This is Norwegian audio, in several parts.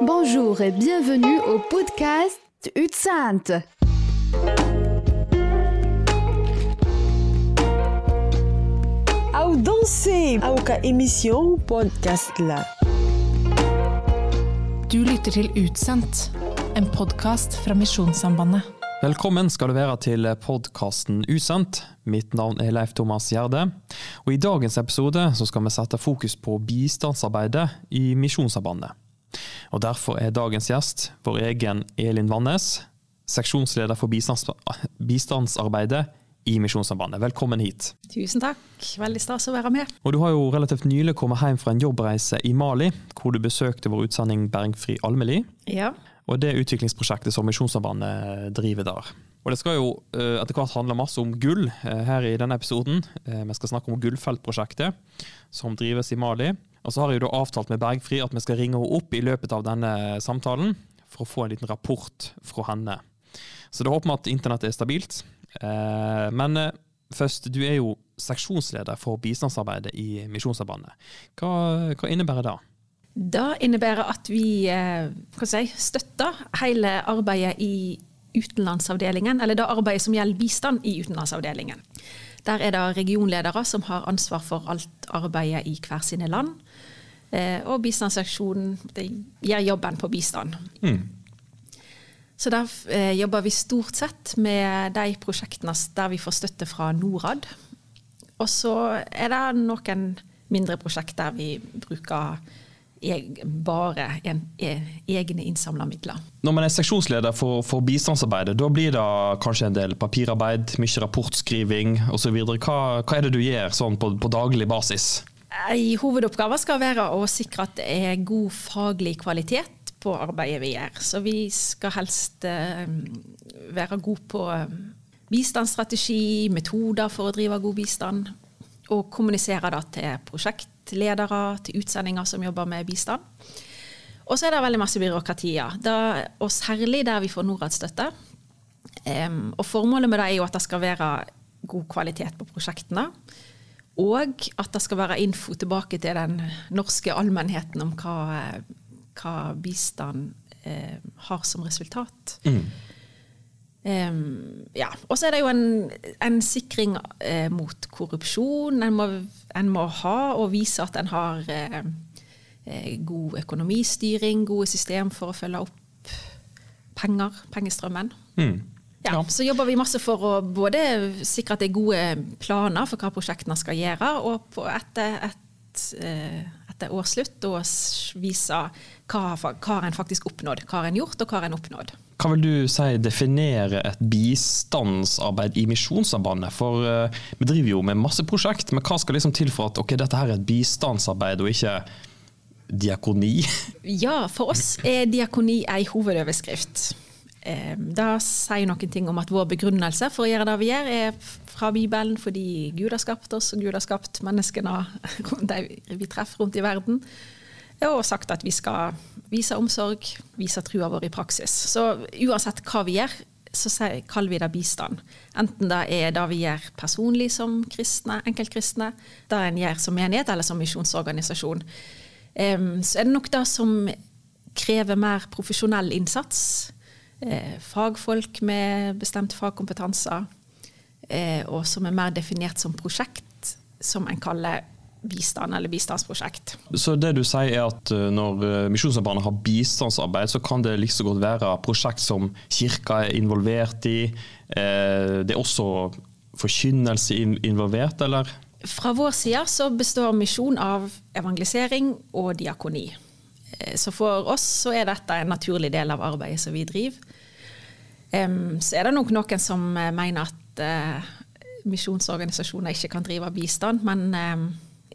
Bonjour et bienvenue au podcast Utsant. Au danser! au ka emisjon podcast la. Du lytter til Utsendt, en podkast fra Misjonssambandet. Velkommen skal du være til podkasten Usendt. Mitt navn er Leif Thomas Gjerde. Og I dagens episode så skal vi sette fokus på bistandsarbeidet i Misjonssambandet. Og Derfor er dagens gjest vår egen Elin Vannes, seksjonsleder for bistands bistandsarbeidet i Misjonssambandet. Velkommen hit. Tusen takk. Veldig stas å være med. Og Du har jo relativt nylig kommet hjem fra en jobbreise i Mali, hvor du besøkte vår utsending Bergfri Almeli. Ja. Og det utviklingsprosjektet som Misjonssambandet driver der. Og Det skal jo eh, etter hvert handle masse om gull eh, her i denne episoden. Eh, Vi skal snakke om Gullfeltprosjektet, som drives i Mali. Og så har jeg jo da avtalt med Bergfri at vi skal ringe henne opp i løpet av denne samtalen for å få en liten rapport fra henne. Så da håper vi at internett er stabilt. Men først, du er jo seksjonsleder for bistandsarbeidet i Misjonssambandet. Hva, hva innebærer det? Det innebærer at vi eh, si, støtter hele arbeidet i utenlandsavdelingen, eller det arbeidet som gjelder bistand i utenlandsavdelingen. Der er det regionledere som har ansvar for alt arbeidet i hver sine land. Eh, Og bistandsaksjonen gjør jobben på bistand. Så der eh, jobber vi stort sett med de prosjektene der vi får støtte fra Norad. Og så er det noen mindre prosjekt der vi bruker bare en, e, egne innsamla midler. Når man er seksjonsleder for, for bistandsarbeidet, da blir det kanskje en del papirarbeid, mye rapportskriving osv. Hva, hva er det du gjør sånn på, på daglig basis? En hovedoppgave skal være å sikre at det er god faglig kvalitet på arbeidet vi gjør. Så vi skal helst eh, være gode på eh, bistandsstrategi, metoder for å drive god bistand, og kommunisere det til prosjektledere, til ledere, til utsendinger som jobber med bistand. Og så er det veldig masse byråkratier, da, og særlig der vi får Norad-støtte. Um, og formålet med det er jo at det skal være god kvalitet på prosjektene. Og at det skal være info tilbake til den norske allmennheten om hva, hva bistand eh, har som resultat. Em, ja. Og så er det jo en, en sikring eh, mot korrupsjon. En må, en må ha og vise at en har eh, eh, god økonomistyring, gode system for å følge opp penger, pengestrømmen. Ja, Ja. Så jobber vi masse for å både sikre at det er gode planer for hva prosjektene skal gjøre, og på etter, et, eh, etter årsslutt å vise hva, hva en faktisk oppnådd. Hva en gjort, og hva en oppnådd. Hva vil du si definere et bistandsarbeid i Misjonssambandet? For uh, vi driver jo med masse prosjekt, men hva skal liksom til for at ok, dette her er et bistandsarbeid og ikke diakoni? Ja, for oss er diakoni ei hovedoverskrift. Eh, Det sier noen ting om at vår begrunnelse for å gjøre det vi gjør, er fra Bibelen fordi Gud har skapt oss, og Gud har skapt menneskene de vi treffer rundt i verden. Og sagt at vi skal vise omsorg, vise trua vår i praksis. Så uansett hva vi gjør, så kaller vi det bistand. Enten det er det vi gjør personlig som kristne, enkeltkristne, det en gjør som menighet eller som misjonsorganisasjon. Så er det nok det som krever mer profesjonell innsats. Eh, fagfolk med bestemt fagkompetanser, eh, og som er mer definert som prosjekt, som en kaller bistand eller bistandsprosjekt. Så det du sier er at eh, når eh, Misjonssambandet har bistandsarbeid, så kan det like så godt være prosjekt som kirka er involvert i. Eh, Det er også forkynnelse involvert, eller? Fra vår side så består misjon av evangelisering og diakoni. Så for oss så er dette en naturlig del av arbeidet som vi driver. Så er det nok noen som mener at misjonsorganisasjoner ikke kan drive bistand, men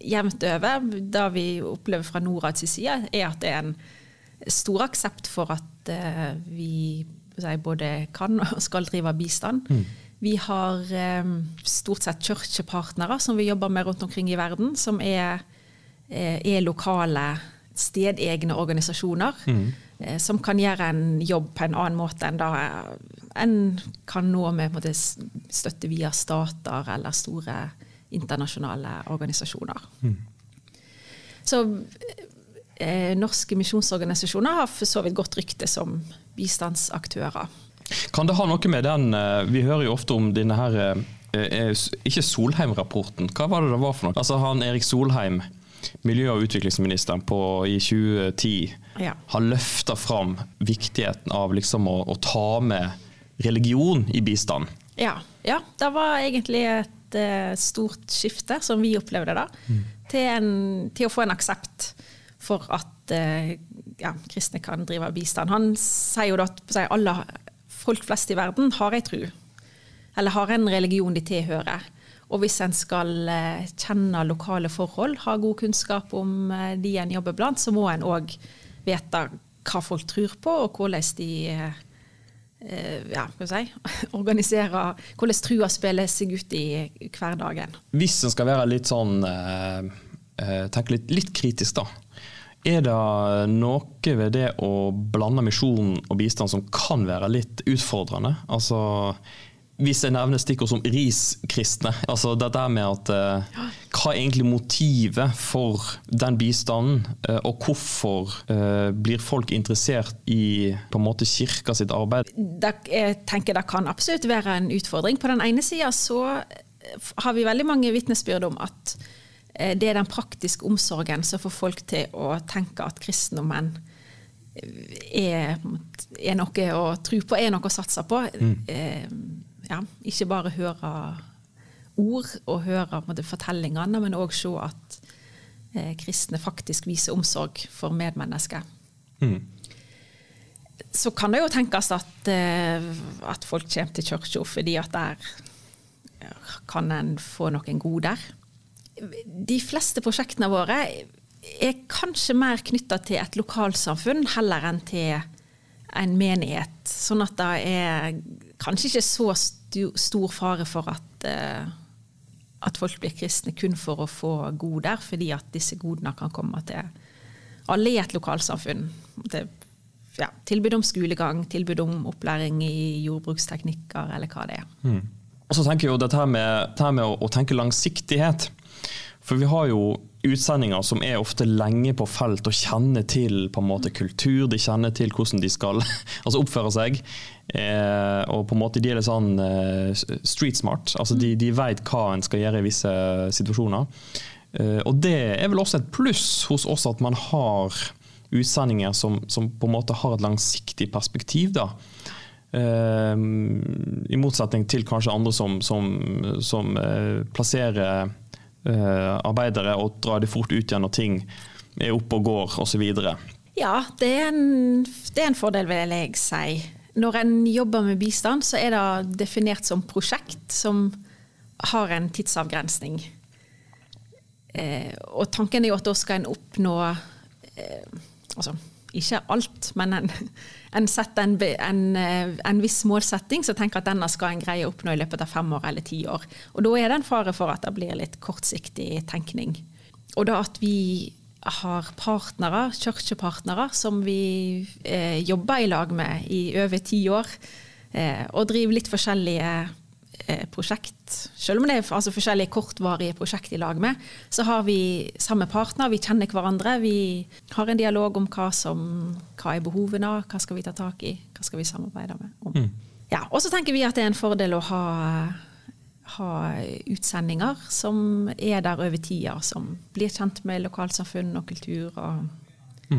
jevnt over, det vi opplever fra Norads side, er at det er en stor aksept for at eh, vi både kan og skal drive bistand. Vi har eh, stort sett kirkepartnere som vi jobber med rundt omkring i verden, som er, eh, er lokale, stedegne organisasjoner. Mm. Som kan gjøre en jobb på en annen måte enn da en kan nå med støtte via stater eller store internasjonale organisasjoner. Så eh, norske misjonsorganisasjoner har for så vidt godt rykte som bistandsaktører. Kan det ha noe med den eh, Vi hører jo ofte om denne her eh, eh, Ikke Solheim-rapporten, hva var det det var for noe? Altså han Erik Solheim, miljø- og utviklingsministeren på, i 2010, Ja. har løfta fram viktigheten av liksom å, å ta med religion i bistand. Ja, ja, det var egentlig et eh, stort skifte, som vi opplevde da, til, en, til å få en aksept for at eh, ja, kristne kan drive bistand. Han sier jo da at alle folk flest i verden har ei tru, eller har en religion de tilhører. Og hvis en skal eh, kjenne lokale forhold, ha god kunnskap om de en jobber blant, så må en òg vite hva folk tror på, og hvordan de ja, skal si, organisere hvordan trua spiller seg ut i hverdagen. Hvis en skal være litt sånn eh, eh, Tenke litt, litt kritisk, da. Er det noe ved det å blande misjon og bistand som kan være litt utfordrende? Altså, hvis jeg nevner stikkord som riskristne, altså dette med at eh, Hva er egentlig motivet for den bistanden, eh, og hvorfor eh, blir folk interessert i på en måte kirka sitt arbeid? Det, jeg tenker det kan absolutt være en utfordring. På den ene sida så eh, har vi veldig mange vitnesbyrd om at eh, det er den praktiske omsorgen som får folk til å tenke at kristendommen er, er noe å tro på, er noe å satse på. Eh, ja, ikke bare høre ord og høre måte, fortellingene, men òg se at eh, kristne faktisk viser omsorg for medmennesker. Så kan det jo tenkes at, eh, at folk kommer til kirka fordi at der kan en få noen goder. De fleste prosjektene våre er kanskje mer knytta til et lokalsamfunn heller enn til en menighet. Sånn at det er kanskje ikke så stor fare for at, eh, at folk blir kristne kun for å få goder, fordi at disse godene kan komme til alle i et lokalsamfunn. Til, ja, tilbud om skolegang, tilbud om opplæring i jordbruksteknikker, eller hva det er. Og så tenker jeg jo dette med, dette med å, å tenke langsiktighet. For vi har jo utsendinger som er ofte lenge på felt og kjenner til på en måte kultur, de kjenner til hvordan de skal altså oppføre seg. Eh, og på en måte de er litt sånn eh, street smart. altså De, de vet hva en skal gjøre i visse situasjoner. Eh, og det er vel også et pluss hos oss at man har utsendinger som, som på en måte har et langsiktig perspektiv. da. Eh, I motsetning til kanskje andre som, som, som eh, plasserer arbeidere og drar de fort ut igjen når ting er oppe og går osv. Ja, det er, en, det er en fordel, vil jeg si. Når en jobber med bistand, så er det definert som prosjekt som har en tidsavgrensning. Eh, og tanken er jo at da skal en oppnå eh, Altså, ikke alt, men en, en setter en, en, eh, en viss målsetting, så tenker at denne skal en greie å oppnå i løpet av fem år eller ti år. Og da er det en fare for at det blir litt kortsiktig tenkning. Og da at vi har partnere, kirkepartnere, som vi eh, jobber i lag med i over ti år, eh, og driver litt forskjellige prosjekt. Selv om det er altså, forskjellige kortvarige prosjekt i lag med, så har vi samme partner, vi kjenner hverandre. Vi har en dialog om hva, som, hva er behovene, hva skal vi ta tak i, hva skal vi samarbeide med om. Ja, og så tenker vi at det er en fordel å ha, ha utsendinger som er der over tida, som blir kjent med lokalsamfunn og kultur. og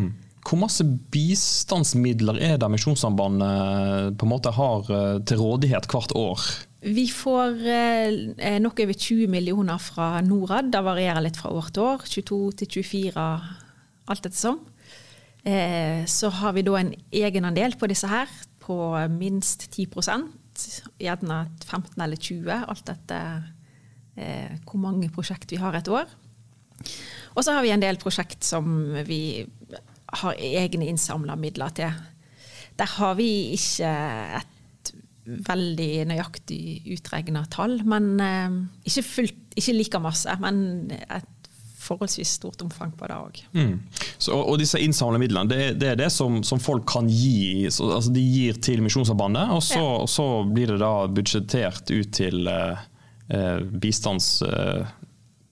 Hvor masse bistandsmidler er det Misjonssambandet på en måte har eh, til rådighet hvert år? Vi får eh, noe over 20 millioner fra Norad. Det varierer litt fra år til år. 22 til 24, alt etter som. Eh, så har vi da en egenandel på disse her på minst 10% Gjerne 15 eller 20, alt etter eh, hvor mange prosjekt vi har et år. Og så har vi en del prosjekt som vi har egne innsamla midler til. Der har vi ikke et veldig nøyaktig utregna tall, men eh, ikke, fullt, ikke like masse. Men et forholdsvis stort omfang på det òg. Mm. Så, og disse innsamlede midlene, det, det er det som, som folk kan gi? Så, altså de gir til Misjonssambandet, og så, Ja. og så blir det da budsjettert ut til eh, eh,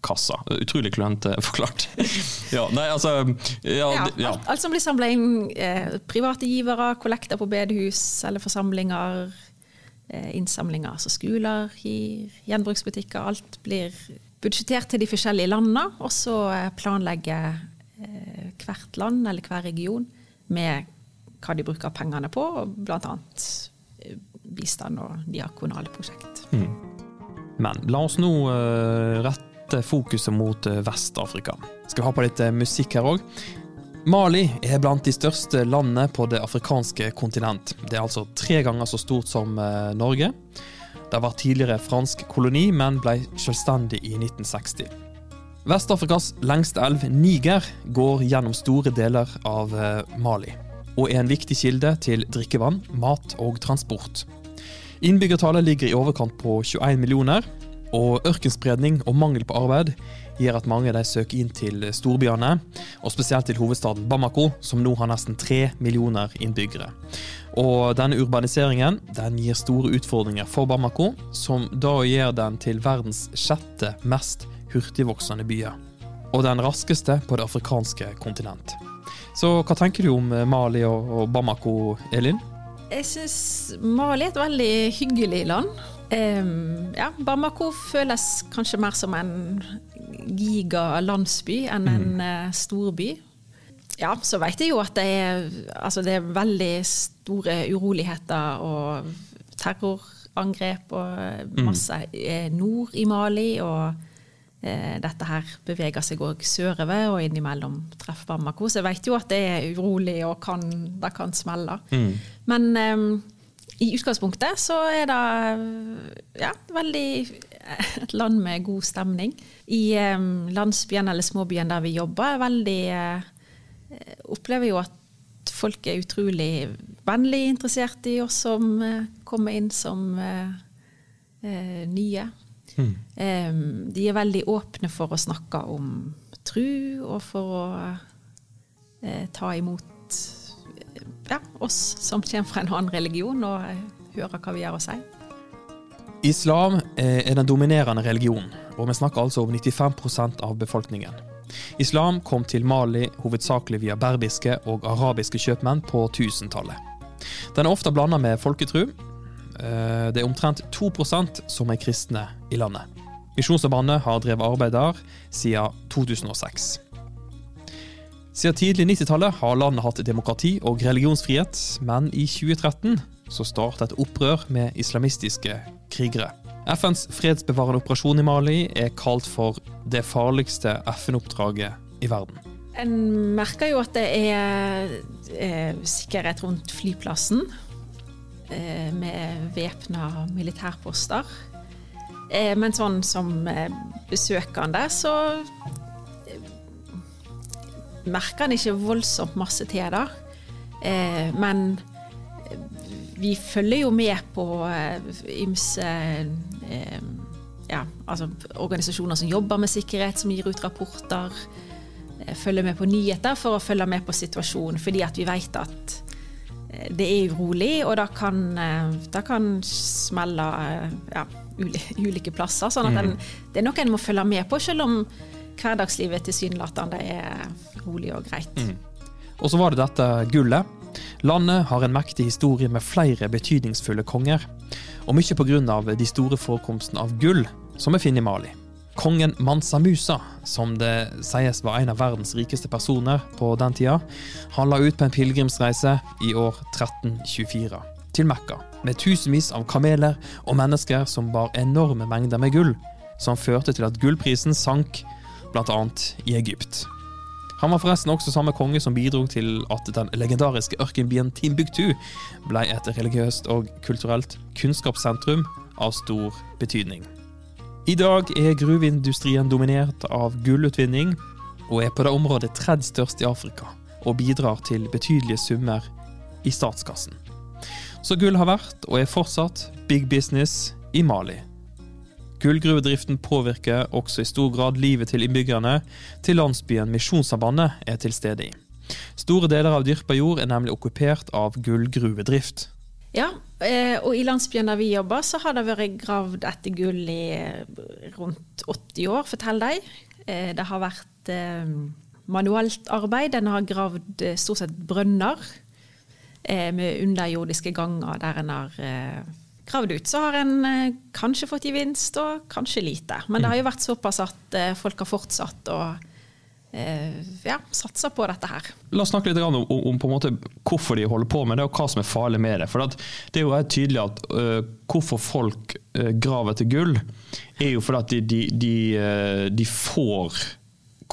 gullkassa. Utrolig klønete forklart. ja, nei, altså Ja. Ja, det- alt, alt som blir samla inn, eh, private givere, kollekter på bedehus eller forsamlinger, eh, innsamlinger, altså skoler, gjenbruksbutikker, alt blir budsjettert til de forskjellige landene, og så eh, planlegger eh, hvert land eller hver region med hva de bruker pengene på, bl.a. eh, bistand og diakonale prosjekt. Men la oss nå eh, rette fokuset mot eh, Vest-Afrika. Skal ha på litt eh, musikk her òg? Mali er blant de største landene på det afrikanske kontinent. Det er altså tre ganger så stort som eh, Norge. Det var tidligere fransk koloni, men ble selvstendig i 1960. Vest-Afrikas lengste elv, Niger, går gjennom store deler av eh, Mali, og er en viktig kilde til drikkevann, mat og transport. Innbyggertallet ligger i overkant på 21 millioner, og ørkenspredning og mangel på arbeid gjør at mange de søker inn til storbyene, og spesielt til hovedstaden Bamako, som nå har nesten 3 millioner innbyggere. Og denne urbaniseringen den gir store utfordringer for Bamako, som da gjør den til verdens sjette mest hurtigvoksende byer. Og den raskeste på det afrikanske kontinent. Så hva tenker du om Mali og og Bamako, Elin? Jeg syns Mali er et veldig hyggelig land. Ja, Bamako føles kanskje mer som en gigalandsby enn en mm. storby. Ja, så vet jeg jo at det er, altså det er veldig store uroligheter og terrorangrep og masse mm. nord i Mali. Og eh, dette her beveger seg òg sørover og innimellom treffer Bamako. Så jeg vet jo at det er urolig og kan, det kan smelle. Men em, i utgangspunktet så er det ja, veldig et land med god stemning. I em, landsbyen eller småbyen der vi jobber, er veldig eh, Opplever jo at folk er utrolig vennlig interessert i oss som eh, kommer inn som eh, eh, nye. Em, de er veldig åpne for å snakke om tru og for å eh, ta imot ja, oss som kommer fra en annen religion, og hører hva vi har å si. Islam eh, er den dominerende religionen, og vi snakker altså om 95% av befolkningen. Islam kom til Mali hovedsakelig via berbiske og arabiske kjøpmenn på 1000-tallet. Den er ofte blanda med folketru. Eh, Det er omtrent 2% som er kristne i landet. Misjonssambandet har drevet arbeid der siden 2006. Siden tidlig 90-tallet har landet hatt demokrati og religionsfrihet, men i 2013 så startet et opprør med islamistiske krigere. FNs fredsbevarende operasjon i Mali er kalt for det farligste FN-oppdraget i verden. En merker jo at det er er sikkerhet rundt flyplassen, eh, med væpna militærposter. Eh, men sånn som eh, besøkende, så eh, merker en ikke voldsomt masse til da Eh, men vi følger jo med på eh, ymse eh, ja, altså organisasjoner som jobber med sikkerhet, som gir ut rapporter. eh, Følger med på nyheter for å følge med på situasjonen, fordi at vi vet at eh, det er urolig, og det kan, da kan smelle eh, ja, ulike plasser. sånn at den, det er noe en må følge med på, selv om hverdagslivet tilsynelatende er rolig og greit. Og så var det dette gullet. Landet har en mektig historie med flere betydningsfulle konger, og mye pga. de store forekomstene av gull som vi finner i Mali. Kongen Mansa Musa, som det sies var en av verdens rikeste personer på den tida, han la ut på en pilegrimsreise i år 1324 til Mekka, med tusenvis av kameler og mennesker som bar enorme mengder med gull, som førte til at gullprisen sank, bl.a. i Egypt. Han var forresten også samme konge som bidro til at den legendariske ørkenbyen Timbuktu ble et religiøst og kulturelt kunnskapssentrum av stor betydning. I dag er gruveindustrien dominert av gullutvinning, og er på det området tredje størst i Afrika, og bidrar til betydelige summer i statskassen. Så gull har vært, og er fortsatt, big business i Mali. Gullgruvedriften påvirker også i stor grad livet til innbyggerne til landsbyen Misjonssambandet er til stede i. Store deler av dyrkbar jord er nemlig okkupert av gullgruvedrift. Ja, eh, og i landsbyen der vi jobber, så har det vært gravd etter gull i rundt 80 år, forteller de. Eh, Det har vært eh, manuelt arbeid. En har gravd stort sett brønner med underjordiske ganger der en har gravd ut. Så har en eh, kanskje fått gevinst, og kanskje lite. Men det har jo vært såpass at eh, folk har fortsatt å eh, ja, satse på dette her. La oss snakke litt om, om, måte hvorfor de holder på med det, og hva som er farlig med det. For det er jo helt tydelig at uh, hvorfor folk uh, graver etter gull, er jo fordi at de, de, de, de får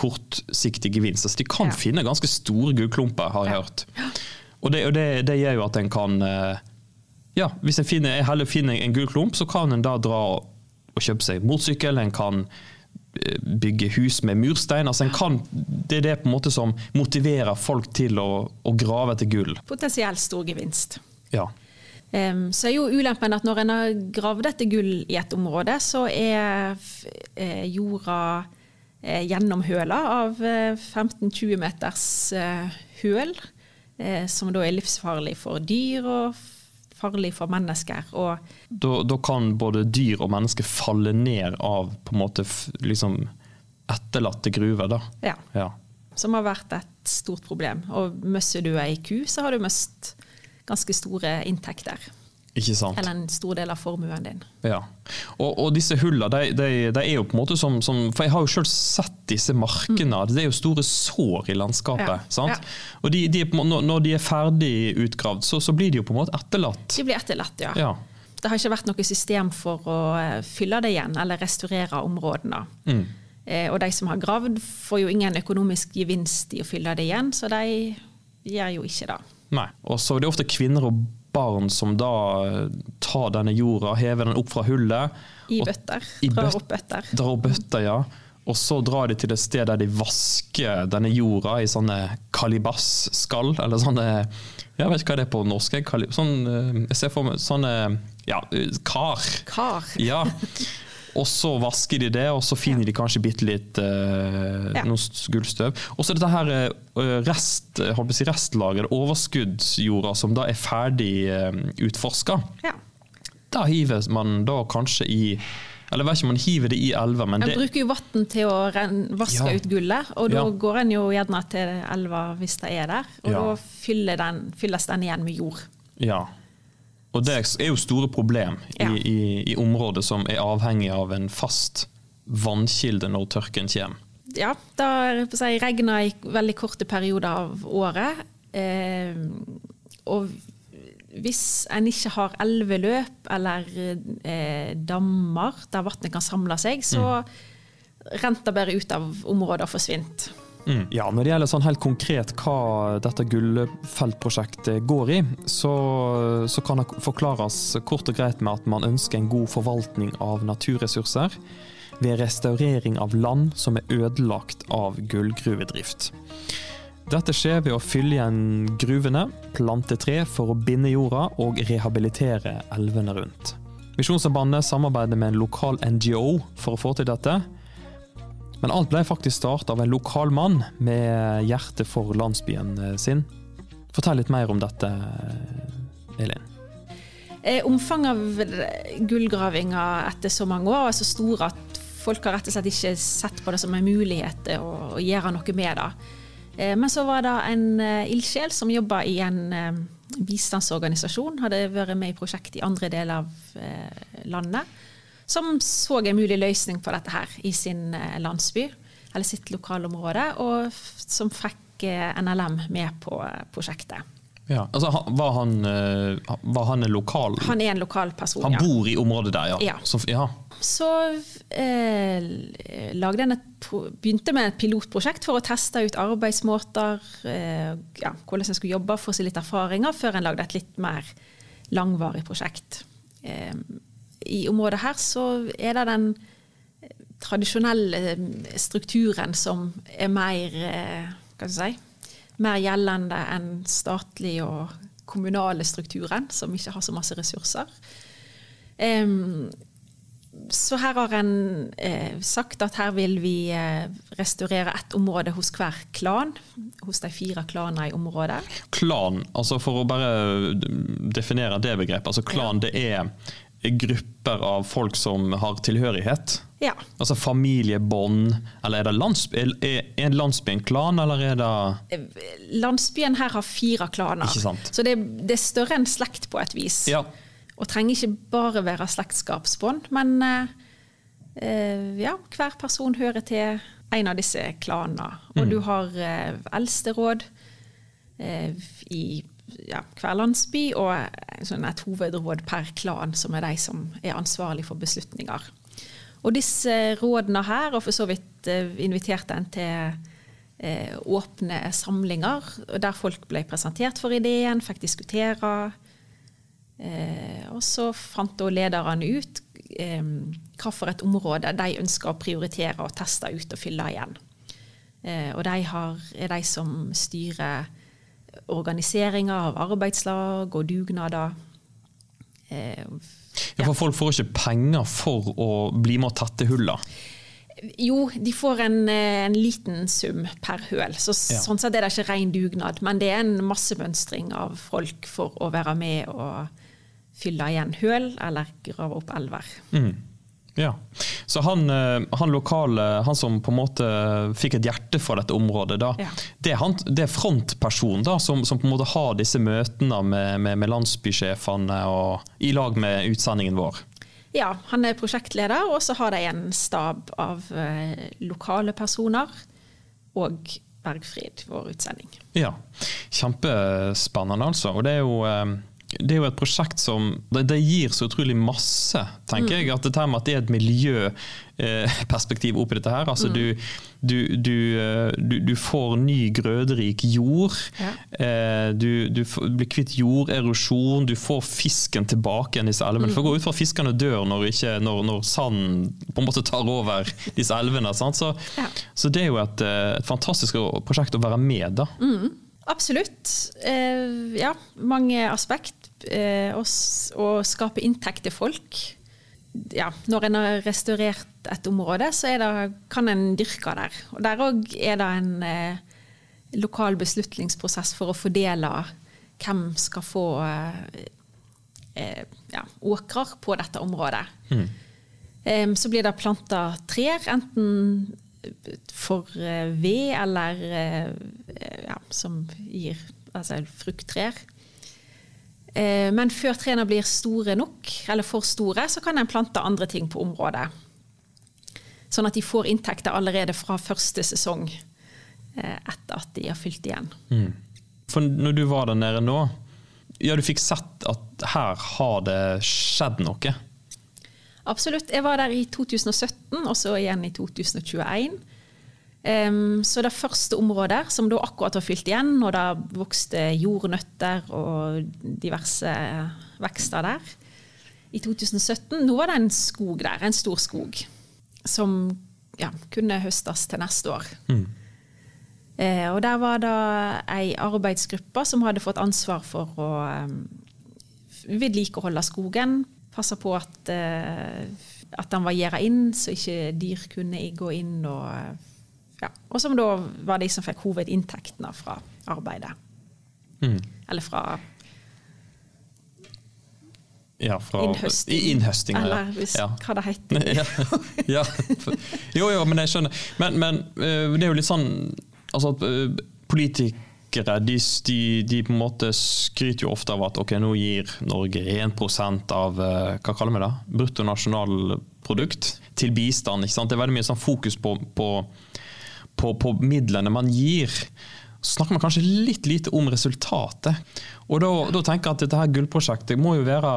kortsiktig gevinst. Altså, de kan Ja. finne ganske store gullklumper, har jeg Ja. hørt. Og, det, og det, det gjør jo at en kan øh, Ja, hvis en finner, jeg heller finner en gullklump, så kan en da dra og kjøpe seg motorsykkel. En kan eh, bygge hus med murstein. Altså kan, det er det på en måte som motiverer folk til å, å grave etter gull. Potensielt stor gevinst. Ja. Um, så er jo ulempen at når en har gravd etter gull i et område, så er eh, jorda eh, gjennomhøla av eh, 15-20 meters høl, som da er livsfarlig for dyr og farlig for mennesker. Da, da kan både dyr og mennesker falle ned av på en måte liksom etterlatte gruver. da. ja, Ja. som har vært et stort problem. Og mister du ei ku, så har du mist ganske store inntekter. Eller en stor del av formuen din. Ja. Og, og disse hullene, de, de, de er jo på en måte som, som For jeg har jo selv sett disse markene. Det er jo store sår i landskapet. Ja. sant? Ja. Og de, de, når de er ferdig utgravd, så, så blir de jo på en måte etterlatt. De blir etterlatt, ja. Ja. Det har ikke vært noe system for å eh, fylle det igjen, eller restaurere områdene. Mm. Eh, og de som har gravd, får jo ingen økonomisk gevinst i å fylle det igjen, så de gjør jo ikke det. Nei. Og så er det ofte kvinner og barn som da eh, tar denne jorda, hever den opp fra hullet. I og- bøtter. i Drar bøt- opp bøtter. Drar opp bøtter, ja. Og så drar de til et sted der de vasker denne jorda i sånne kalibasskall, eller sånne Jeg vet ikke hva det er på norsk. Sånn, eh, jeg ser for meg sånne ja, eh, kar. Kar. Ja. Og så vasker de det, og så finner de kanskje bitte litt uh, Ja. noe gullstøv. Og så dette her eh, rest, jeg holdt si restlageret, overskuddsjorda, som da er ferdig uh, utforska. Ja. Da hiver man da kanskje i Eller vet ikke om man hiver det i elva, men En det bruker jo vann til å vaske Ja. ut gullet, og da Ja. går en jo gjerne til elva hvis det er der, og da fylles den igjen med jord. Ja. Og det er jo store problem i, Ja. i, i områder som er avhengig av en fast vannkilde når tørken kommer. Ja, da si, regner i veldig korte perioder av året. Eh, og hvis en ikke har elveløp eller eh, dammer der vannet kan samle seg, så mm. renter bare ut av området og forsvinner. Ja, Når det gjelder sånn helt konkret hva dette gullfeltprosjektet går i, så, så kan det forklares kort og greit med at man ønsker en god forvaltning av naturressurser ved restaurering av land som er ødelagt av gullgruvedrift. Dette skjer ved å fylle igjen gruvene, plante tre for å binde jorda og rehabilitere elvene rundt. Misjonssambandet samarbeider med en lokal NGO for å få til dette. Men alt ble faktisk startet av en lokal mann med hjerte for landsbyen eh, sin. Fortell litt mer om dette, eh, Elin. Eh, Omfanget av gullgravinga etter så mange år er så stor at folk har rett og slett ikke sett på det som en mulighet å, gjøre noe med det. Men så var det en ildsjel som jobba i en bistandsorganisasjon, hadde vært med i prosjekt i andre deler av landet, som så en mulig løsning på dette her i sin eh, landsby, eller sitt lokalområde, og som fikk eh, NLM med på eh, prosjektet. Ja. Altså, var, han, var han en lokal Han er en lokal person, Han ja. bor i området der, ja. Ja. Så, ja. Så eh, et, begynte med et pilotprosjekt for å teste ut arbeidsmåter, eh, ja, hvordan en skulle jobbe, få seg litt erfaringer, før en lagde et litt mer langvarig prosjekt. Eh, I området her så er det den tradisjonelle eh, strukturen som er mer eh, si, mer gjeldende enn statlig og kommunale strukturen, som ikke har så masse ressurser. Um, Så her har en eh, sagt at her vil vi eh, restaurere ett område hos hver klan. Hos de fire klanene i området. Klan, altså for å bare definere det begrepet. altså Klan det er grupper av folk som har tilhørighet. Ja. Altså familiebånd, eller er det landsby, er er landsby en klan, eller er det Landsbyen her har fire klaner, Ikke sant. så det, det er større enn slekt på et vis. Ja. Og trenger ikke bare være slektskapsbånd, men eh, eh, ja, hver person hører til en av disse klanene. Og du har eh, eldsteråd eh, i ja, hver landsby, og sånn et hovedråd per klan, som er de som er ansvarlig for beslutninger. Og disse rådene her, og for så vidt eh, inviterte en til eh, åpne samlinger, der folk ble presentert for ideen, fikk diskutere. Eh, og så fant da lederne ut eh, hva for et område de ønsker å prioritere og teste ut og fylle igjen. Eh, og de har, er de som styrer organiseringa av arbeidslag og dugnader. Eh, ja, for folk får ikke penger for å bli med og tette hullene? jo, de får en, eh, en liten sum per høl, så Ja. sånn sett er det ikke ren dugnad. Men det er en massemønstring av folk for å være med og fylle igjen høl eller grave opp elver. Mm. Ja. Så han, eh, han lokale, han som på en måte fikk et hjerte for dette området, da, Ja. det, er han, det er frontpersonen da, som, som på en måte har disse møtene med, med, med landsbysjefene og i lag med utsendingen vår. Ja, han er prosjektleder, og så har de en stab av eh, lokale personer og Bergfrid, vår utsending. Ja, Kjempespennende, altså. Og det er jo, eh, det er jo et prosjekt som det, det gir så utrolig masse, tenker jeg. At dette med at det er et miljøperspektiv oppi dette her. Altså du, du, du, eh, du, du får ny grøderik jord. Ja. Eh, Du, du blir kvitt jorderosjon. Du får fisken tilbake igjen i disse elvene. For å gå ut fra at fiskene dør når, ikke, når, når sanden på en måte tar over disse elvene. Sant? Så, Ja. så det er jo et, eh, et fantastisk prosjekt å være med, da. Absolutt. Eh, ja, mange aspekt. Eh, å s- å skape inntekt til folk. Ja, når en har restaurert et område, så er det, kan en dyrke der. Og der òg er det en eh, lokal beslutningsprosess for å fordele hvem skal få eh, eh, ja, åkrer på dette området. Em, så blir det planta trær, enten for eh, ved eller eh, ja, som gir altså frukttrær. Eh, men før trærne blir store nok, eller for store, så kan en plante andre ting på området. Sånn at de får inntekter allerede fra første sesong eh, etter at de har fylt igjen. For når du var der nede nå, ja, du fikk sett at her har det skjedd noe. Absolutt. Jeg var der i 2017, og så igjen i 2021. Em, så det første området, som da akkurat var fylt igjen, og det vokste jordnøtter og diverse vekster der, i 2017 Nå var det en skog der, en stor skog, som ja, kunne høstes til neste år. Eh, og der var det ei arbeidsgruppe som hadde fått ansvar for å um, vedlikeholde skogen. Passe på at, uh, at den var gjerda inn, så ikke dyr kunne gå inn. Og, eh, ja. og som da var de som fikk hovedinntektene fra arbeidet. Eller fra Ja, fra innhøsting. innhøsting ja. Eller hvis, ja. hva det heter. ja, ja. Jo, jo, men jeg skjønner. Men, men øh, det er jo litt sånn altså at øh, Politikere de, de, de på en måte skryter jo ofte av at ok, nå gir Norge 1% av øh, hva kaller vi det? bruttonasjonalprodukt til bistand. ikke sant? Det er veldig mye sånn fokus på, på, på, på midlene man gir. Så snakker man kanskje litt lite om resultatet. Og da, da tenker jeg at dette her gullprosjektet må jo være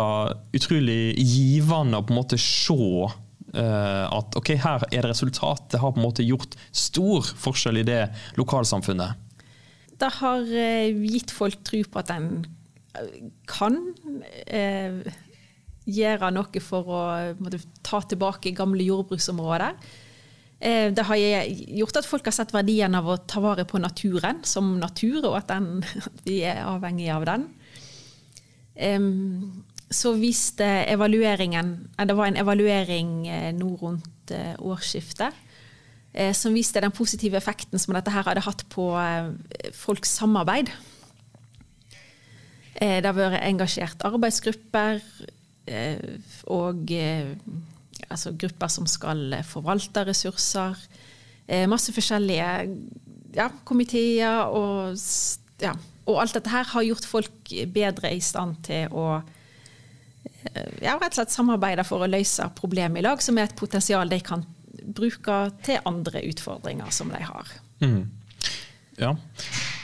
utrolig givende å på en måte se eh, at ok, her er det resultat. Det har på en måte gjort stor forskjell i det lokalsamfunnet. Det har eh, gitt folk tro på at en eh, kan eh, gjøre noe for å på ta tilbake gamle jordbruksområder. Eh, det har gjort at folk har sett verdien av å ta vare på naturen som natur, og at, den, at vi er avhengig av den. Så viste evalueringen eh, Det var en evaluering eh, nå rundt årsskiftet som viste den positive effekten som dette her hadde hatt på folks samarbeid. Det har vært engasjert arbeidsgrupper og altså grupper som skal forvalte ressurser. Eh, masse forskjellige ja, komiteer og, ja, og alt dette her har gjort folk bedre i stand til å eh, ja, rett og slett samarbeide for å løse problemet i lag, som er et potensial de kan bruke til andre utfordringer som de har. Ja.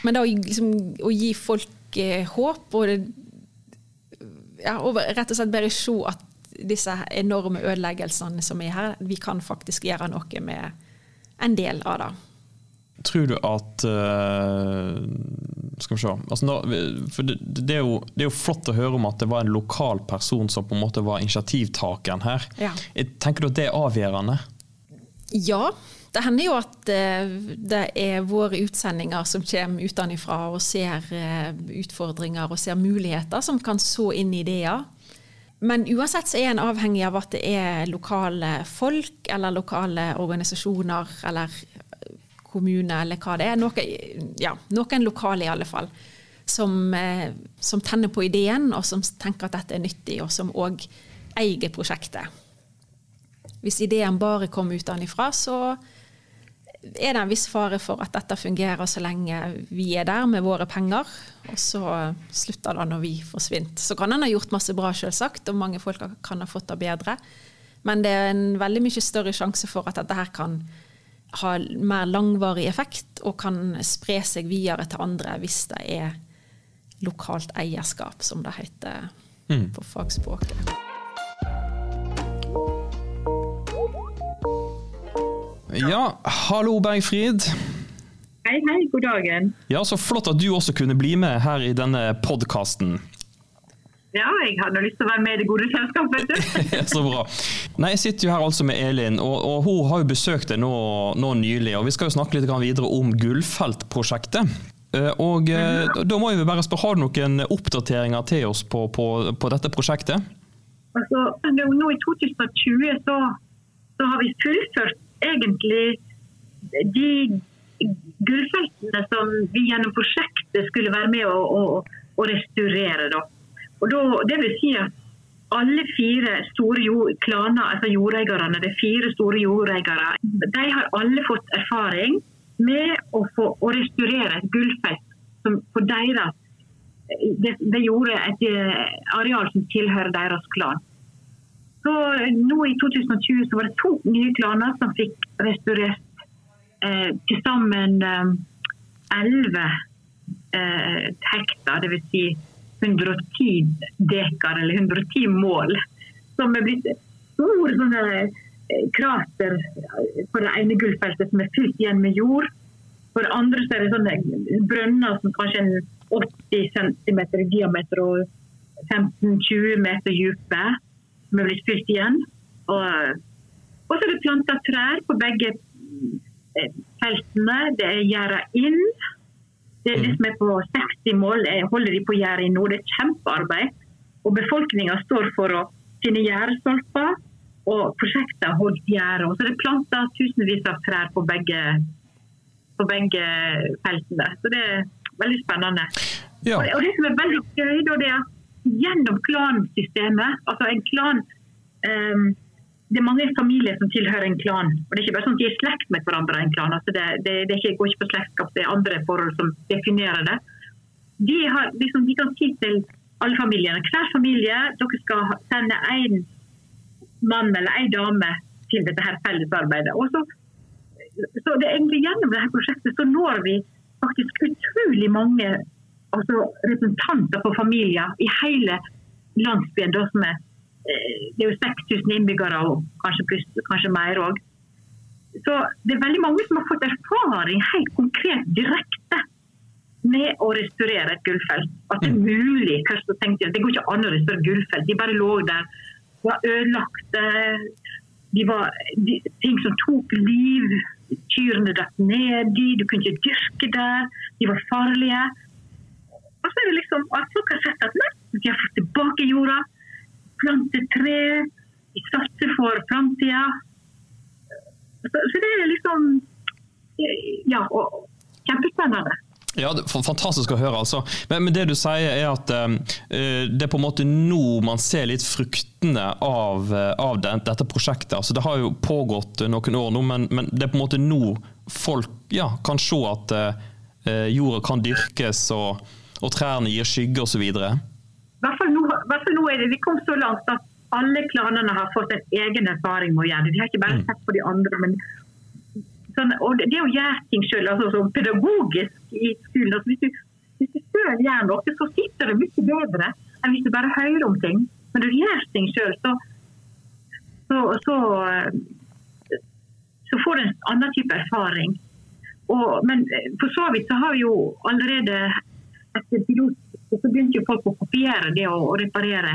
Men da liksom, å gi folk eh, håp og, ja, og rett og slett bare se at disse enorme ødeleggelsene som er her, vi kan faktisk gjøre noe med en del av det. Tror du at eh, Skal vi se altså nå, det, det, er jo, det er jo flott å høre om at det var en lokal person som på en måte var initiativtakeren her. Ja. Tenker du at det er avgjørende? Ja, det hender jo at eh, det er våre utsendinger som kommer utenfra og ser eh, utfordringer og ser muligheter som kan så inn ideer. Men uansett så er en avhengig av at det er lokale folk eller lokale organisasjoner eller kommune eller hva det er. Noe, ja, noen lokale i alle fall. Som, eh, som tenner på ideen og som tenker at dette er nyttig, og som òg eier prosjektet. Hvis ideen bare kommer utenfra, så er det en viss fare for at dette fungerer så lenge vi er der med våre penger, og så slutter det når vi forsvinner. Så kan en ha gjort masse bra, selvsagt, og mange folk kan ha fått det bedre. Men det er en veldig mye større sjanse for at dette her kan ha mer langvarig effekt, og kan spre seg videre til andre hvis det er lokalt eierskap, som det heter på fagspråket. Ja, hallo Bergfrid. Hei, hei, god dagen. Ja, Så flott at du også kunne bli med her i denne podkasten. Ja, jeg hadde lyst til å være med i det gode selskapet. Så bra. Nei, Jeg sitter jo her altså med Elin, og, og hun har jo besøkt deg nå, nå nylig. og Vi skal jo snakke litt videre om Gullfelt-prosjektet. Eh, Og ja. Da må jeg bare spørre, Har du noen oppdateringer til oss på, på, på dette prosjektet? Altså, nå i 2020 så, så har vi fullført egentlig de gullfeltene som vi gjennom prosjektet skulle være med å, å, å restaurere. Da. Og da, det vil si at alle fire store jord, klaner, altså jordeierne, er fire store jordeiere, de har alle fått erfaring med å, få, å restaurere et gullfelt som for deres det, det gjorde et eh, areal som tilhører deres klan. Så nå I 2020 så var det to nye klaner som fikk restaurert eh, til sammen eh, 11 eh, hektar, dvs. Si 110 dekar, eller 110 mål. Som er blitt sånne eh, krater på det ene gullfeltet som er fylt igjen med jord. For det andre så er det sånne brønner som kanskje er 80 cm i diameter og 15-20 meter dype, som er blitt fylt igjen. Og, og så er det planta trær på begge eh, feltene. Det er gjerda inn. Det er det som er på 60 mål, jeg holder de på gjerdet nå. Det er kjempearbeid. Og befolkninga står for å finne gjerdestolper, og prosjektet har holdt gjerde. Og så er det planta tusenvis av trær på begge, på begge feltene. Så det er veldig spennende. Ja. Og det, og det som er veldig gøy, da, det er at gjennom klansystemet altså en klan um, Det er mange familier som tilhører en klan. og Det er ikke bare sånn at de er i slekt med hverandre. en klan, altså det, det, det ikke, går ikke på slektskap, det er andre forhold som definerer det. De, har, liksom, de kan si til alle familiene hver familie dere skal sende én mann eller ei dame til dette her fellesarbeidet. Og så, så det er egentlig Gjennom dette prosjektet så når vi faktisk utrolig mange altså representanter for familier i hele landsbyen. Da, som er, eh, det er jo 6000 innbyggere og kanskje, pluss, kanskje mer òg. Så det er veldig mange som har fått erfaring helt konkret direkte med å restaurere et gullfelt. At det er mulig. Først tenkte jeg at det går ikke an å restaurere gullfelt. De bare lå der, var ødelagte. De var de, ting som tok liv. Kyrne datt ned i, du kunne ikke dyrke der. De var farlige. Og så er det liksom at folk har sett at nei, vi har fått tilbake jorda. plante tre. Vi satser for framtida. Så, så det er liksom Ja, og kjempespennende. Ja, Fantastisk å høre. altså. Men, men det du sier er at uh, det er på en måte nå man ser litt fruktene av, eh, av det, dette prosjektet. Altså, det har jo pågått noen år nå, men, men det er på en måte nå folk ja, kan se at uh, jorda kan dyrkes og, og trærne gir skygge osv. Hvert fall nå, hvert fall nå er det, vi kom så langt at alle klanene har fått en egen erfaring med å gjøre det. De har ikke bare Mm. sett på de andre. men sånn, og det, det å gjøre ting selv, altså sånn pedagogisk i skolen altså Hvis du, hvis du selv gjør noe, så sitter det mye bedre enn hvis du bare hører om ting. Men når du gjør ting sjøl, så, så, så, så får du en annen type erfaring. Og, men eh, for så vidt så har vi jo allerede etter pilot så begynte jo folk å kopiere det og, og reparere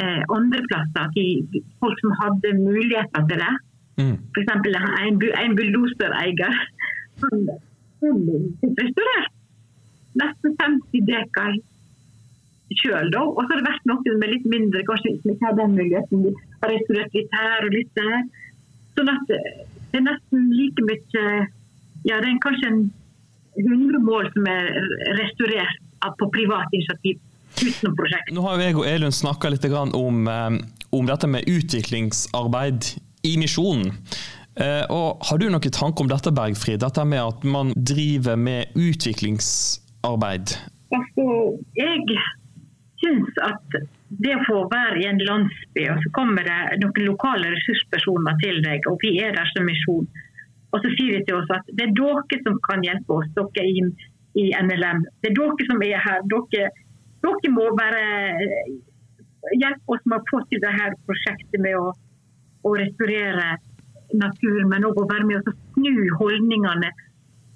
eh, andreplasser til folk som hadde muligheter til det. Mm. F.eks. en, en bulldosereier. Han fikk restaurert nesten 50 dekar sjøl, da. Og så har det vært noen med litt mindre, kanskje som ikke har den muligheten. De har restaurert litt her og litt der. Sånn at eh, det er nesten like mye Ja, det er kanskje en 100 mål som er restaurert på privat initiativ utenom prosjekt. Nå har jo jeg og Elund snakka litt om, eh, om dette med utviklingsarbeid i misjonen. Eh, og Har du noen tanke om dette, Bergfrid? Dette med at man driver med utviklingsarbeid? Altså, jeg syns at det å få være i en landsby, og så kommer det noen lokale ressurspersoner til deg, og vi er der som misjon, og så sier de til oss at det er dere som kan hjelpe oss, dere inn i NLM. Det er dere som er her. Dere, dere må bare hjelpe oss med å få til det her prosjektet med å, å restaurere naturen, men òg å være med og snu holdningene.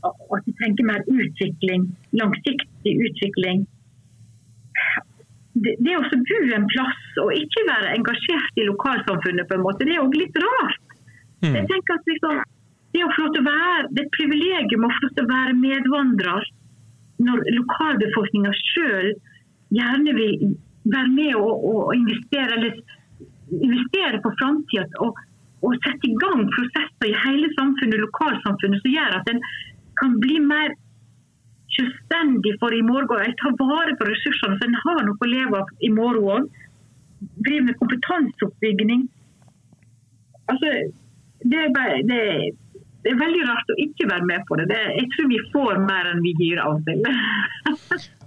At vi tenker mer utvikling, langsiktig utvikling. Det, det å bo en plass og ikke være engasjert i lokalsamfunnet, på en måte, det er òg litt rart. Jeg tenker at liksom, Det å få lov til å være, det er et privilegium å få lov til å være medvandrer når lokalbefolkninga sjøl gjerne vil være med og, og investere, eller investere på framtida. Og, og sette i gang prosesser i hele samfunnet, lokalsamfunnet, som gjør at en kan bli mer selvstendig for i morgen. Jeg tar vare på ressursene, så en har noe å leve av i morgen òg. Driver med kompetanseoppbygging. Altså, det er, bare, det, det er veldig rart å ikke være med på det. det. Jeg tror vi får mer enn vi gir av og til.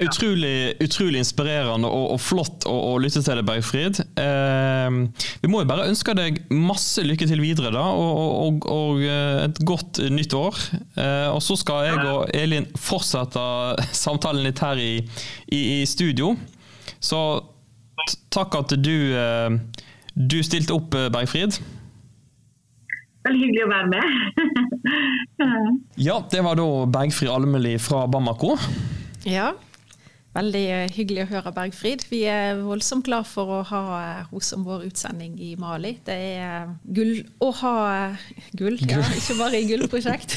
Utrolig, utrolig inspirerende og, og flott å, å lytte til deg, Bergfrid. Eh, vi må jo bare ønske deg masse lykke til videre, da, og, og, og eh, et godt nytt år. Eh, og så skal jeg og Elin fortsette samtalen litt her i, i, i studio. Så takk at du, eh, du stilte opp, eh, Bergfrid. Veldig hyggelig å være med. Ja, det var da Bergfrid Almeli fra Bamako. Ja, veldig eh, hyggelig å høre Bergfrid. Vi er voldsomt glad for å ha eh, henne som vår utsending i Mali. Det er eh, gull å ha eh, gull, ja, ikke bare i gullprosjekt.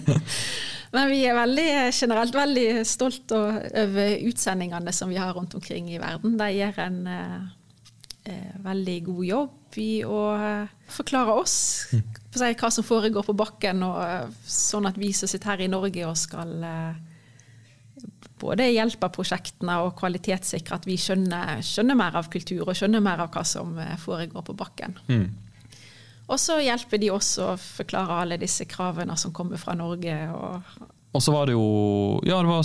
Men vi er veldig, eh, generelt veldig stolt over utsendingene som vi har rundt omkring i verden. De gjør en eh, eh, veldig god jobb i å eh, forklare oss for å hva som foregår på bakken, og eh, sånn at vi som sitter her i Norge og skal eh, både hjelpe prosjektene og kvalitetssikre at vi skjønner, skjønner mer av kultur og skjønner mer av hva som foregår på bakken. Og så hjelper de oss å forklare alle disse kravene som kommer fra Norge. Og, Og så var det jo ja, det var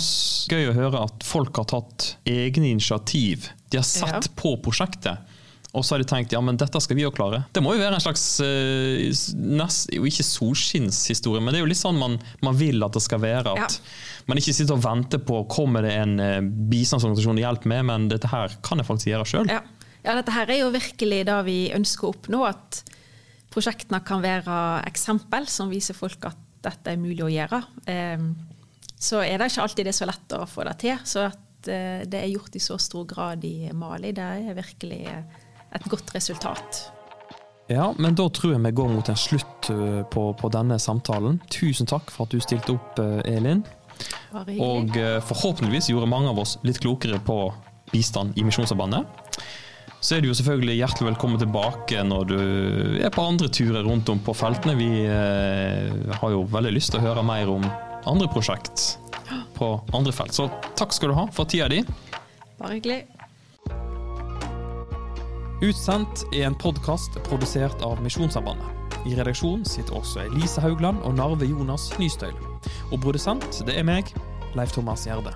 gøy å høre at folk har tatt egne initiativ. De har sett Ja. på prosjektet. Og så har de tenkt ja, men dette skal vi jo klare. Det må jo være en slags uh, nest, jo ikke solskinnshistorie, men det er jo litt sånn man, man vil at det skal være. At man ikke sitter og venter på kommer det en uh, bistandsorganisasjon til hjelper med, men dette her kan jeg faktisk gjøre sjøl. ja. ja, dette her er jo virkelig det vi ønsker å oppnå. At prosjektene kan være eksempel som viser folk at dette er mulig å gjøre. Um, Så er det ikke alltid det er så lett å få det til. Så at eh, det er gjort i så stor grad i Mali, det er virkelig et godt resultat. Ja, men da tror jeg vi går mot en slutt eh, på, på denne samtalen. Tusen takk for at du stilte opp, eh, Elin. Og eh, forhåpentligvis gjorde mange av oss litt klokere på bistand i Misjonssambandet. Så er du jo selvfølgelig hjertelig velkommen tilbake når du er på andre turer rundt om på feltene. Vi har jo veldig lyst til å høre mer om andre prosjekt på andre felt. Så takk skal du ha for tida di. Bare hyggelig. Utsendt er en podkast produsert av Misjonssambandet. I redaksjonen sitter også Elise Haugland og Narve Jonas Nystøyl. Og produsent, det er meg, Leif Thomas Gjerde.